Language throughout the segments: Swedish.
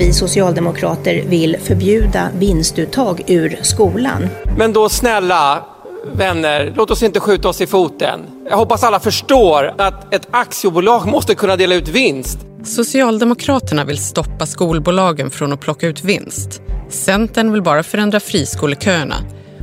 vi socialdemokrater vill förbjuda vinstuttag ur skolan. Men då snälla vänner, låt oss inte skjuta oss i foten. Jag hoppas alla förstår att ett aktiebolag måste kunna dela ut vinst. Socialdemokraterna vill stoppa skolbolagen från att plocka ut vinst. Centern vill bara förändra friskoleköerna.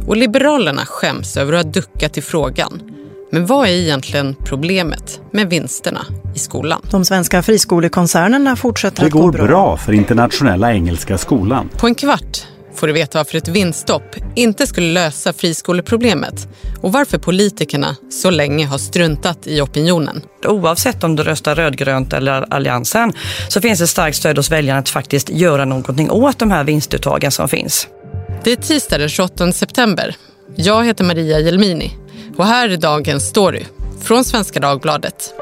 Och Liberalerna skäms över att ha duckat i frågan. Men vad är egentligen problemet med vinsterna i skolan? De svenska friskolekoncernerna fortsätter det att gå går bra. bra för Internationella Engelska Skolan. På en kvart får du veta varför ett vinststopp inte skulle lösa friskoleproblemet och varför politikerna så länge har struntat i opinionen. Oavsett om du röstar rödgrönt eller Alliansen så finns det starkt stöd hos väljarna att faktiskt göra någonting åt de här vinstuttagen som finns. Det är tisdag den 28 september. Jag heter Maria Jelmini och här är dagens story från Svenska Dagbladet.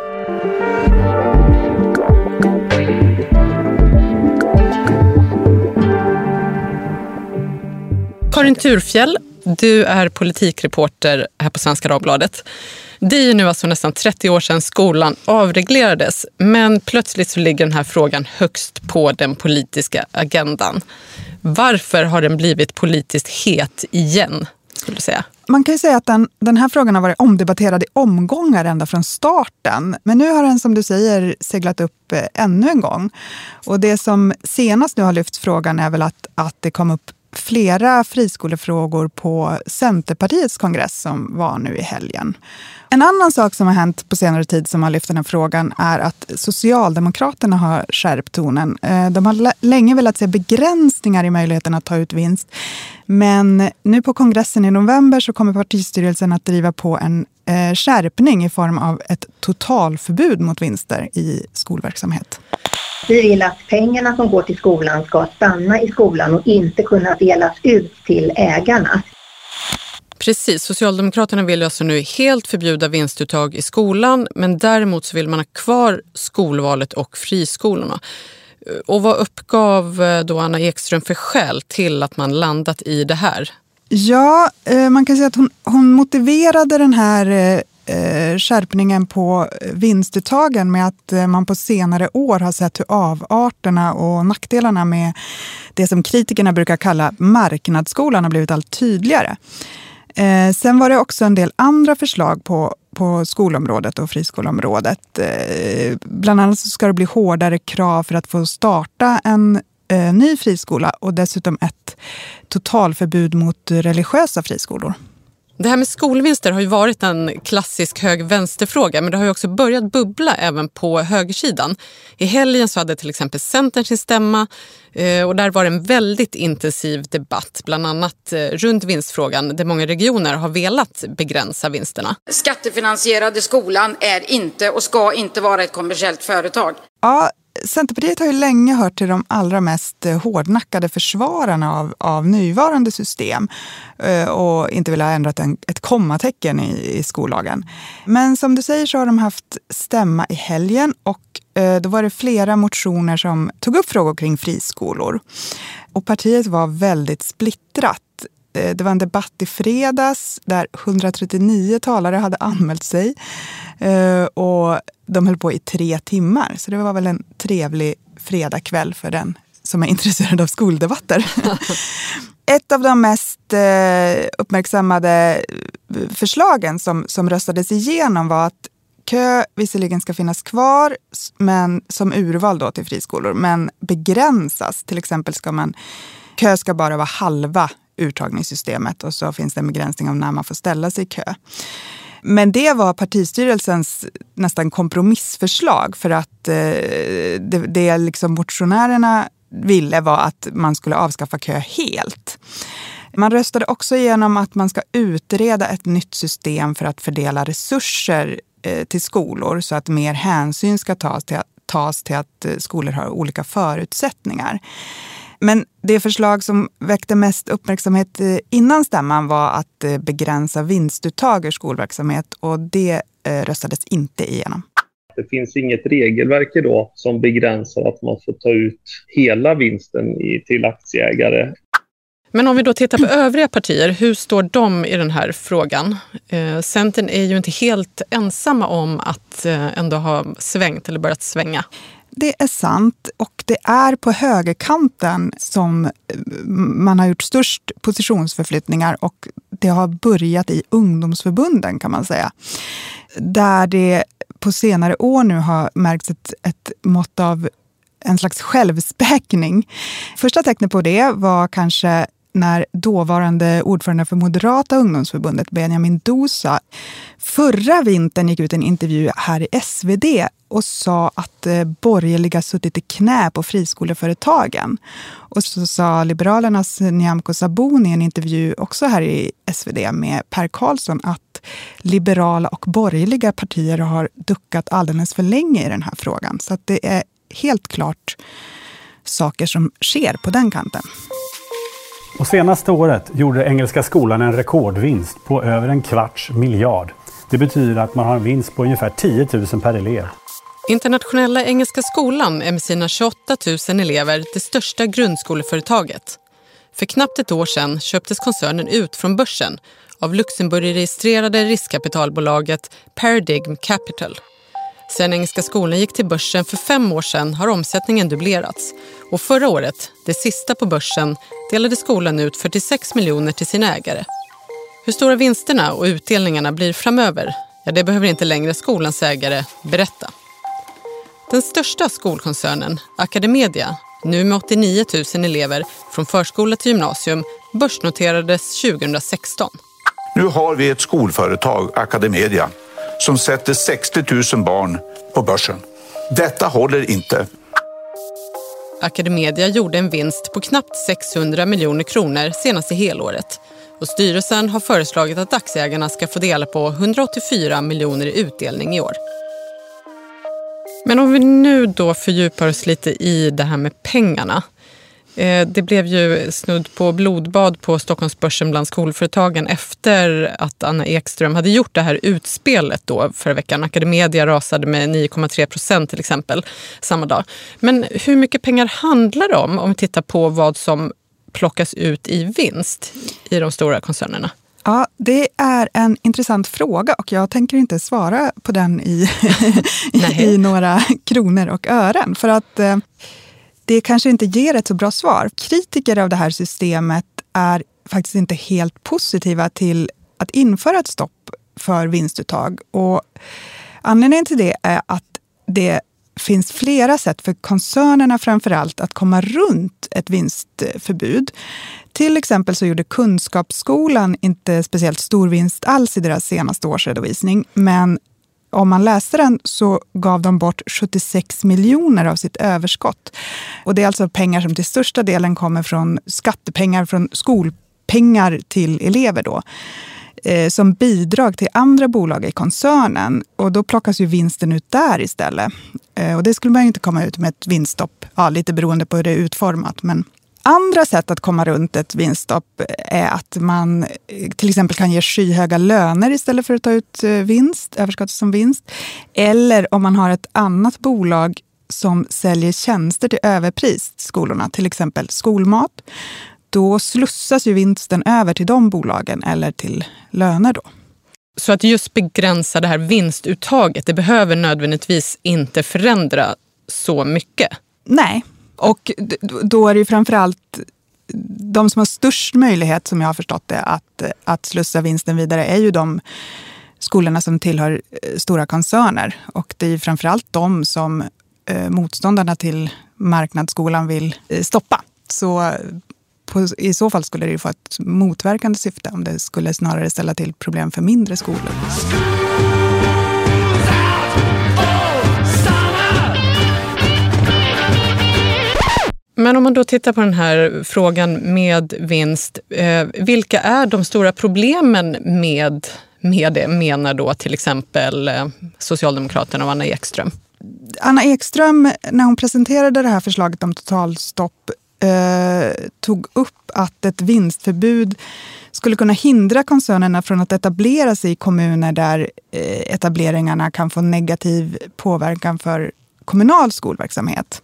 Karin Turfjell, du är politikreporter här på Svenska Dagbladet. Det är nu alltså nästan 30 år sedan skolan avreglerades men plötsligt så ligger den här frågan högst på den politiska agendan. Varför har den blivit politiskt het igen, skulle du säga? Man kan ju säga att den, den här frågan har varit omdebatterad i omgångar ända från starten. Men nu har den som du säger seglat upp eh, ännu en gång. Och det som senast nu har lyft frågan är väl att, att det kom upp flera friskolefrågor på Centerpartiets kongress som var nu i helgen. En annan sak som har hänt på senare tid som har lyft den här frågan är att Socialdemokraterna har skärpt tonen. Eh, de har länge velat se begränsningar i möjligheten att ta ut vinst. Men nu på kongressen i november så kommer partistyrelsen att driva på en skärpning i form av ett totalförbud mot vinster i skolverksamhet. Vi vill att pengarna som går till skolan ska stanna i skolan och inte kunna delas ut till ägarna. Precis, Socialdemokraterna vill alltså nu helt förbjuda vinstuttag i skolan men däremot så vill man ha kvar skolvalet och friskolorna. Och vad uppgav då Anna Ekström för skäl till att man landat i det här? Ja, eh, man kan säga att hon, hon motiverade den här eh, eh skärpningen på vinstuttagen med att eh, man på senare år har sett hur avarterna och nackdelarna med det som kritikerna brukar kalla marknadsskolan har blivit allt tydligare. Eh, sen var det också en del andra förslag på, på skolområdet och friskoleområdet. Eh, bland annat så ska det bli hårdare krav för att få starta en eh, ny friskola och dessutom ett totalförbud mot religiösa friskolor. Det här med skolvinster har ju varit en klassisk hög-vänsterfråga men det har ju också börjat bubbla även på högersidan. I helgen så hade till exempel Centern sin stämma och där var det en väldigt intensiv debatt, bland annat runt vinstfrågan där många regioner har velat begränsa vinsterna. Skattefinansierade skolan är inte och ska inte vara ett kommersiellt företag. Ja, Centerpartiet har ju länge hört till de allra mest eh, hårdnackade försvararna av, av nuvarande system eh, och inte vill ha ändrat en, ett kommatecken i, i skollagen. Men som du säger så har de haft stämma i helgen och eh, då var det flera motioner som tog upp frågor kring friskolor. Och partiet var väldigt splittrat. Det var en debatt i fredags där 139 talare hade anmält sig. Och de höll på i tre timmar, så det var väl en trevlig fredagkväll för den som är intresserad av skoldebatter. Ett av de mest uppmärksammade förslagen som, som röstades igenom var att kö visserligen ska finnas kvar men som urval då till friskolor, men begränsas. Till exempel ska man, kö ska bara vara halva urtagningssystemet och så finns det en begränsning av när man får ställa sig i kö. Men det var partistyrelsens nästan kompromissförslag för att eh, det, det liksom motionärerna ville var att man skulle avskaffa kö helt. Man röstade också igenom att man ska utreda ett nytt system för att fördela resurser eh, till skolor så att mer hänsyn ska tas till, tas till att eh, skolor har olika förutsättningar. Men det förslag som väckte mest uppmärksamhet innan stämman var att begränsa vinstuttag ur skolverksamhet och det röstades inte igenom. Det finns inget regelverk idag som begränsar att man får ta ut hela vinsten till aktieägare. Men om vi då tittar på övriga partier, hur står de i den här frågan? Eh, Centern är ju inte helt ensamma om att ändå ha svängt eller börjat svänga det är sant. Och det är på högerkanten som eh, man har gjort störst positionsförflyttningar och det har börjat i ungdomsförbunden kan man säga. Där det på senare år nu har märkts ett, ett mått av en slags självspäkning. Första tecknet på det var kanske när dåvarande ordförande för Moderata ungdomsförbundet, Benjamin Dosa, förra vintern gick ut en intervju här i SvD och sa att eh, borgerliga suttit i knä på friskoleföretagen. Och så sa Liberalernas Nyamko Sabuni i en intervju också här i SvD med Per Karlsson att liberala och borgerliga partier har duckat alldeles för länge i den här frågan. Så att det är helt klart saker som sker på den kanten. Och senaste året gjorde Engelska skolan en rekordvinst på över en kvarts miljard. Det betyder att man har en vinst på ungefär 10 000 per elev. Internationella Engelska skolan är med sina 28 000 elever det största grundskoleföretaget. För knappt ett år sedan köptes koncernen ut från börsen av Luxemburgregistrerade riskkapitalbolaget Paradigm Capital. Sedan Engelska skolan gick till börsen för fem år sedan har omsättningen dubblerats. Och förra året, det sista på börsen, delade skolan ut 46 miljoner till sina ägare. Hur stora vinsterna och utdelningarna blir framöver, ja det behöver inte längre skolans ägare berätta. Den största skolkoncernen, Academedia, nu med 89 000 elever från förskola till gymnasium, börsnoterades 2016. Nu har vi ett skolföretag, Academedia, som sätter 60 000 barn på börsen. Detta håller inte. Academedia gjorde en vinst på knappt 600 miljoner kronor senaste helåret. Och styrelsen har föreslagit att aktieägarna ska få dela på 184 miljoner i utdelning i år. Men om vi nu då fördjupar oss lite i det här med pengarna. Eh, det blev ju snudd på blodbad på Stockholmsbörsen bland skolföretagen efter att Anna Ekström hade gjort det här utspelet då förra veckan. Academedia rasade med 9,3 procent till exempel samma dag. Men hur mycket pengar handlar det om om vi tittar på vad som plockas ut i vinst i de stora koncernerna? Ja, det är en intressant fråga och jag tänker inte svara på den i, i några kronor och ören. För att eh, det kanske inte ger ett så bra svar. Kritiker av det här systemet är faktiskt inte helt positiva till att införa ett stopp för vinstuttag. Och anledningen till det är att det finns flera sätt för koncernerna framför allt att komma runt ett vinstförbud. Till exempel så gjorde Kunskapsskolan inte speciellt stor vinst alls i deras senaste årsredovisning. Men om man läste den så gav de bort 76 miljoner av sitt överskott. Och det är alltså pengar som till största delen kommer från skattepengar, från skolpengar till elever då eh, som bidrag till andra bolag i koncernen. Och då plockas ju vinsten ut där istället. Eh, och det skulle man ju inte komma ut med ett vinststopp, ja, lite beroende på hur det är utformat. Men andra sätt att komma runt ett vinststopp är att man eh, till exempel kan ge skyhöga löner istället för att ta ut eh, vinst, överskottet som vinst. Eller om man har ett annat bolag som säljer tjänster till överpris till skolorna, till exempel skolmat. Då slussas ju vinsten över till de bolagen eller till löner. Då. Så att just begränsa det här vinstuttaget, det behöver nödvändigtvis inte förändra så mycket? Nej, och då är det ju framförallt de som har störst möjlighet, som jag har förstått det, att, att slussa vinsten vidare är ju de skolorna som tillhör eh, stora koncerner. Och det är ju framförallt de som eh, motståndarna till marknadsskolan vill eh, stoppa. Så på, i så fall skulle det ju få ett motverkande syfte om det skulle snarare ställa till problem för mindre skolor. Men om man då tittar på den här frågan med vinst. Eh, vilka är de stora problemen med, med det, menar då till exempel eh, Socialdemokraterna och Anna Ekström? Anna Ekström, när hon presenterade det här förslaget om totalstopp eh, tog upp att ett vinstförbud skulle kunna hindra koncernerna från att etablera sig i kommuner där eh, etableringarna kan få negativ påverkan för kommunal skolverksamhet.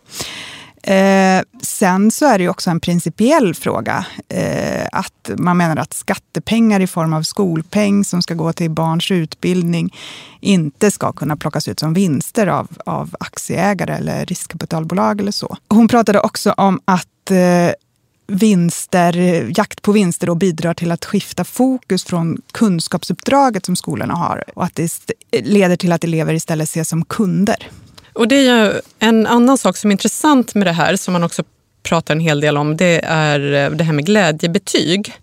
Eh, sen så är det ju också en principiell fråga. Eh, att man menar att skattepengar i form av skolpeng som ska gå till barns utbildning inte ska kunna plockas ut som vinster av, av aktieägare eller riskkapitalbolag eller så. Hon pratade också om att eh, vinster, jakt på vinster då bidrar till att skifta fokus från kunskapsuppdraget som skolorna har och att det leder till att elever istället ses som kunder. Och det är en annan sak som är intressant med det här, som man också pratar en hel del om, det är det här med glädjebetyg.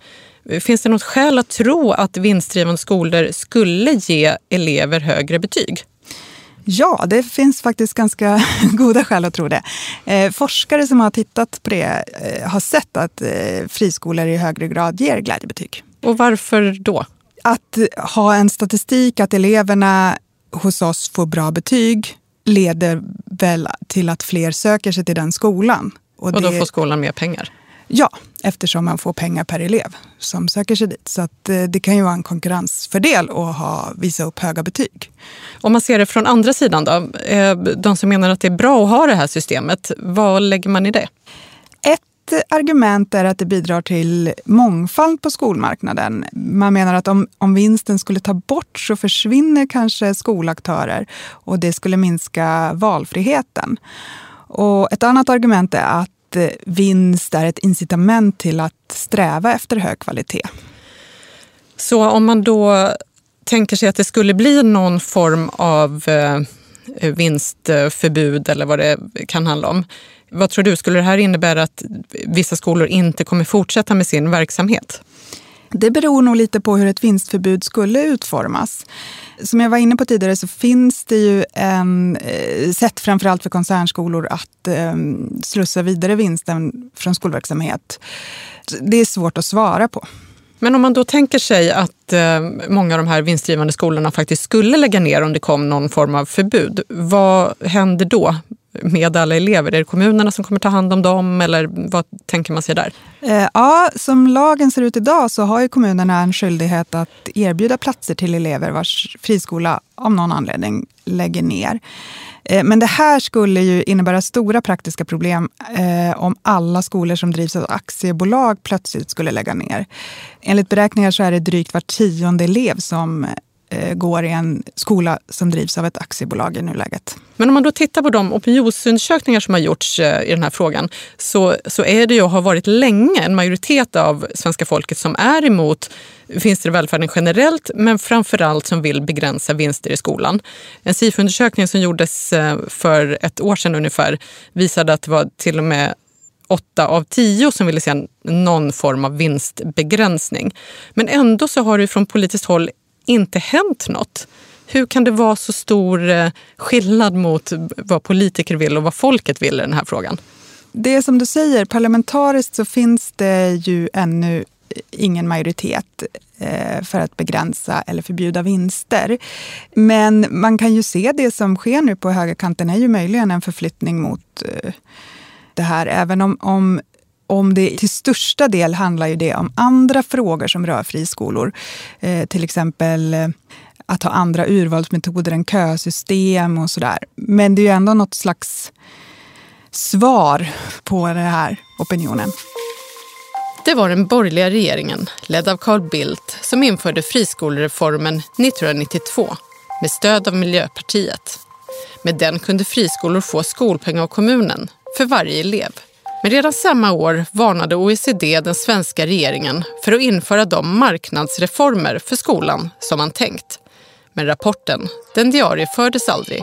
Finns det något skäl att tro att vinstdrivande skolor skulle ge elever högre betyg? Ja, det finns faktiskt ganska goda skäl att tro det. Eh, forskare som har tittat på det eh, har sett att eh, friskolor i högre grad ger glädjebetyg. Och varför då? Att ha en statistik att eleverna hos oss får bra betyg leder väl till att fler söker sig till den skolan. Och, och då får skolan mer pengar? Ja, eftersom man får pengar per elev som söker sig dit. Så att, eh, det kan ju vara en konkurrensfördel att ha, visa upp höga betyg. Om man ser det från andra sidan då, eh, de som menar att det är bra att ha det här systemet, vad lägger man i det? Ett argument är att det bidrar till mångfald på skolmarknaden. Man menar att om, om vinsten skulle ta bort så försvinner kanske skolaktörer och det skulle minska valfriheten. Och ett annat argument är att eh, vinst är ett incitament till att sträva efter hög kvalitet. Så om man då tänker sig att det skulle bli någon form av eh, vinstförbud eller vad det kan handla om. Vad tror du, skulle det här innebära att vissa skolor inte kommer fortsätta med sin verksamhet? Det beror nog lite på hur ett vinstförbud skulle utformas. Som jag var inne på tidigare så finns det ju en eh, sätt framförallt för koncernskolor att eh, slussa vidare vinsten från skolverksamhet. Det är svårt att svara på. Men om man då tänker sig att eh, många av de här vinstdrivande skolorna faktiskt skulle lägga ner om det kom någon form av förbud. Vad händer då? Med alla elever? Är det kommunerna som kommer ta hand om dem eller vad tänker man sig där? Eh, ja, som lagen ser ut idag så har ju kommunerna en skyldighet att erbjuda platser till elever vars friskola av någon anledning lägger ner. Eh, men det här skulle ju innebära stora praktiska problem eh, om alla skolor som drivs av aktiebolag plötsligt skulle lägga ner. Enligt beräkningar så är det drygt var tionde elev som Eh, går i en skola som drivs av ett aktiebolag i nuläget. Men om man då tittar på de opinionsundersökningar som har gjorts eh, i den här frågan så, så är det ju och har varit länge en majoritet av svenska folket som är emot vinster i välfärden generellt men framförallt som vill begränsa vinster i skolan. En SIFO-undersökning som gjordes eh, för ett år sedan ungefär visade att det var till och med åtta av tio som ville se någon form av vinstbegränsning. Men ändå så har det från politiskt håll inte hänt något. Hur kan det vara så stor eh, skillnad mot vad politiker vill och vad folket vill i den här frågan? Det är som du säger, parlamentariskt så finns det ju ännu eh, ingen majoritet eh, för att begränsa eller förbjuda vinster. Men man kan ju se det som sker nu på högerkanten är ju möjligen en förflyttning mot det här. Även om, om om det till största del handlar ju det om andra frågor som rör friskolor. Eh, till exempel eh, att ha andra urvalsmetoder än kösystem och sådär. Men det är ju ändå något slags svar på den här opinionen. Det var den borgerliga regeringen, ledd av Carl Bildt, som införde friskolereformen 1992 med stöd av Miljöpartiet. Med den kunde friskolor få skolpeng av kommunen för varje elev. Men redan samma år varnade OECD den svenska regeringen för att införa de marknadsreformer för skolan som man tänkt. Men rapporten, den diariefördes aldrig.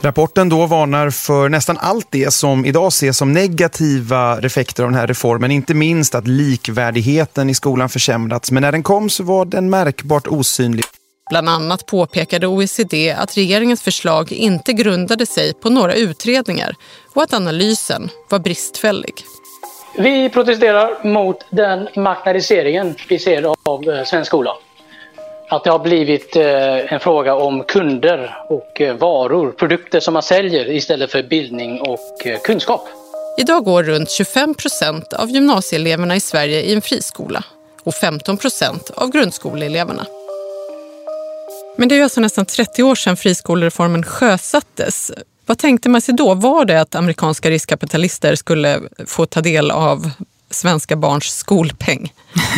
Rapporten då varnar för nästan allt det som idag ses som negativa effekter av den här reformen. Inte minst att likvärdigheten i skolan försämrats. Men när den kom så var den märkbart osynlig. Bland annat påpekade OECD att regeringens förslag inte grundade sig på några utredningar och att analysen var bristfällig. Vi protesterar mot den marknadiseringen vi ser av eh, svensk skola. Att det har blivit eh, en fråga om kunder och eh, varor, produkter som man säljer istället för bildning och kunskap. Idag går runt 25 procent av gymnasieeleverna i Sverige i en friskola och 15 procent av grundskoleeleverna. Men det är alltså nästan 30 år sedan friskolereformen sjösattes. Vad tänkte man sig då? Var det att amerikanska riskkapitalister skulle få ta del av svenska barns skolpeng?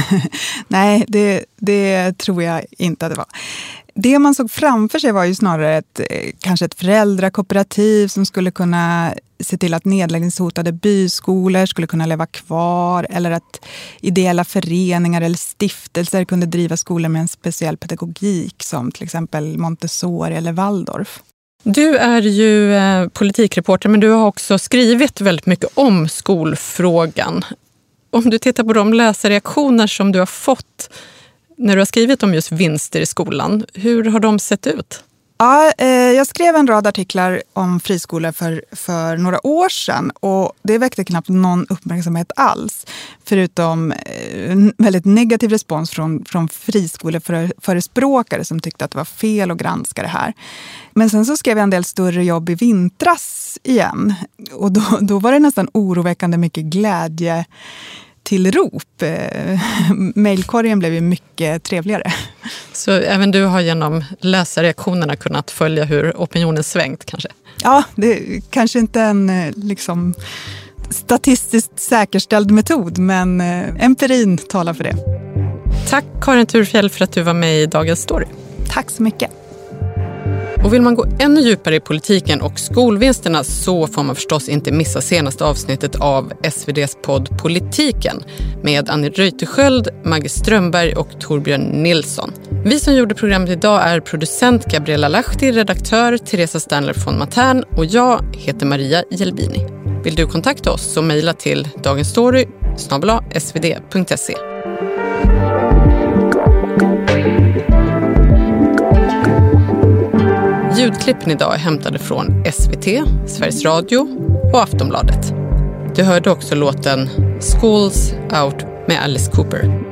Nej, det, det tror jag inte att det var. Det man såg framför sig var ju snarare ett, eh, kanske ett föräldrakooperativ som skulle kunna se till att nedläggningshotade byskolor skulle kunna leva kvar eller att ideella föreningar eller stiftelser kunde driva skolor med en speciell pedagogik som till exempel Montessori eller Waldorf. Du är ju eh, politikreporter men du har också skrivit väldigt mycket om skolfrågan. Om du tittar på de läsarreaktioner som du har fått när du har skrivit om just vinster i skolan, hur har de sett ut? Ja, eh, jag skrev en rad artiklar om friskolor för, för några år sedan och det väckte knappt någon uppmärksamhet alls. Förutom eh, väldigt negativ respons från, från friskoleförespråkare som tyckte att det var fel att granska det här. Men sen så skrev jag en del större jobb i vintras igen och då, då var det nästan oroväckande mycket glädje tillrop. Eh, Mailkorgen blev ju mycket trevligare. Så även du har genom läsarreaktionerna kunnat följa hur opinionen svängt kanske? Ja, det är kanske inte en eh, liksom, statistiskt säkerställd metod, men eh, empirin talar för det. Tack Karin Turfjell för att du var med i Dagens Story. Tack så mycket. Och vill man gå ännu djupare i politiken och skolvinsterna så får man förstås inte missa senaste avsnittet av SVDs podd Politiken med Annie Reuterskiöld, Maggie Strömberg och Torbjörn Nilsson. Vi som gjorde programmet idag är producent Gabriella Lahti, redaktör Teresa Stanler von Matern och jag heter Maria Jelbini. Vill du kontakta oss så mejla till dagensstory svd.se. Ljudklippen idag är hämtade från SVT, Sveriges Radio och Aftonbladet. Du hörde också låten Schools Out med Alice Cooper.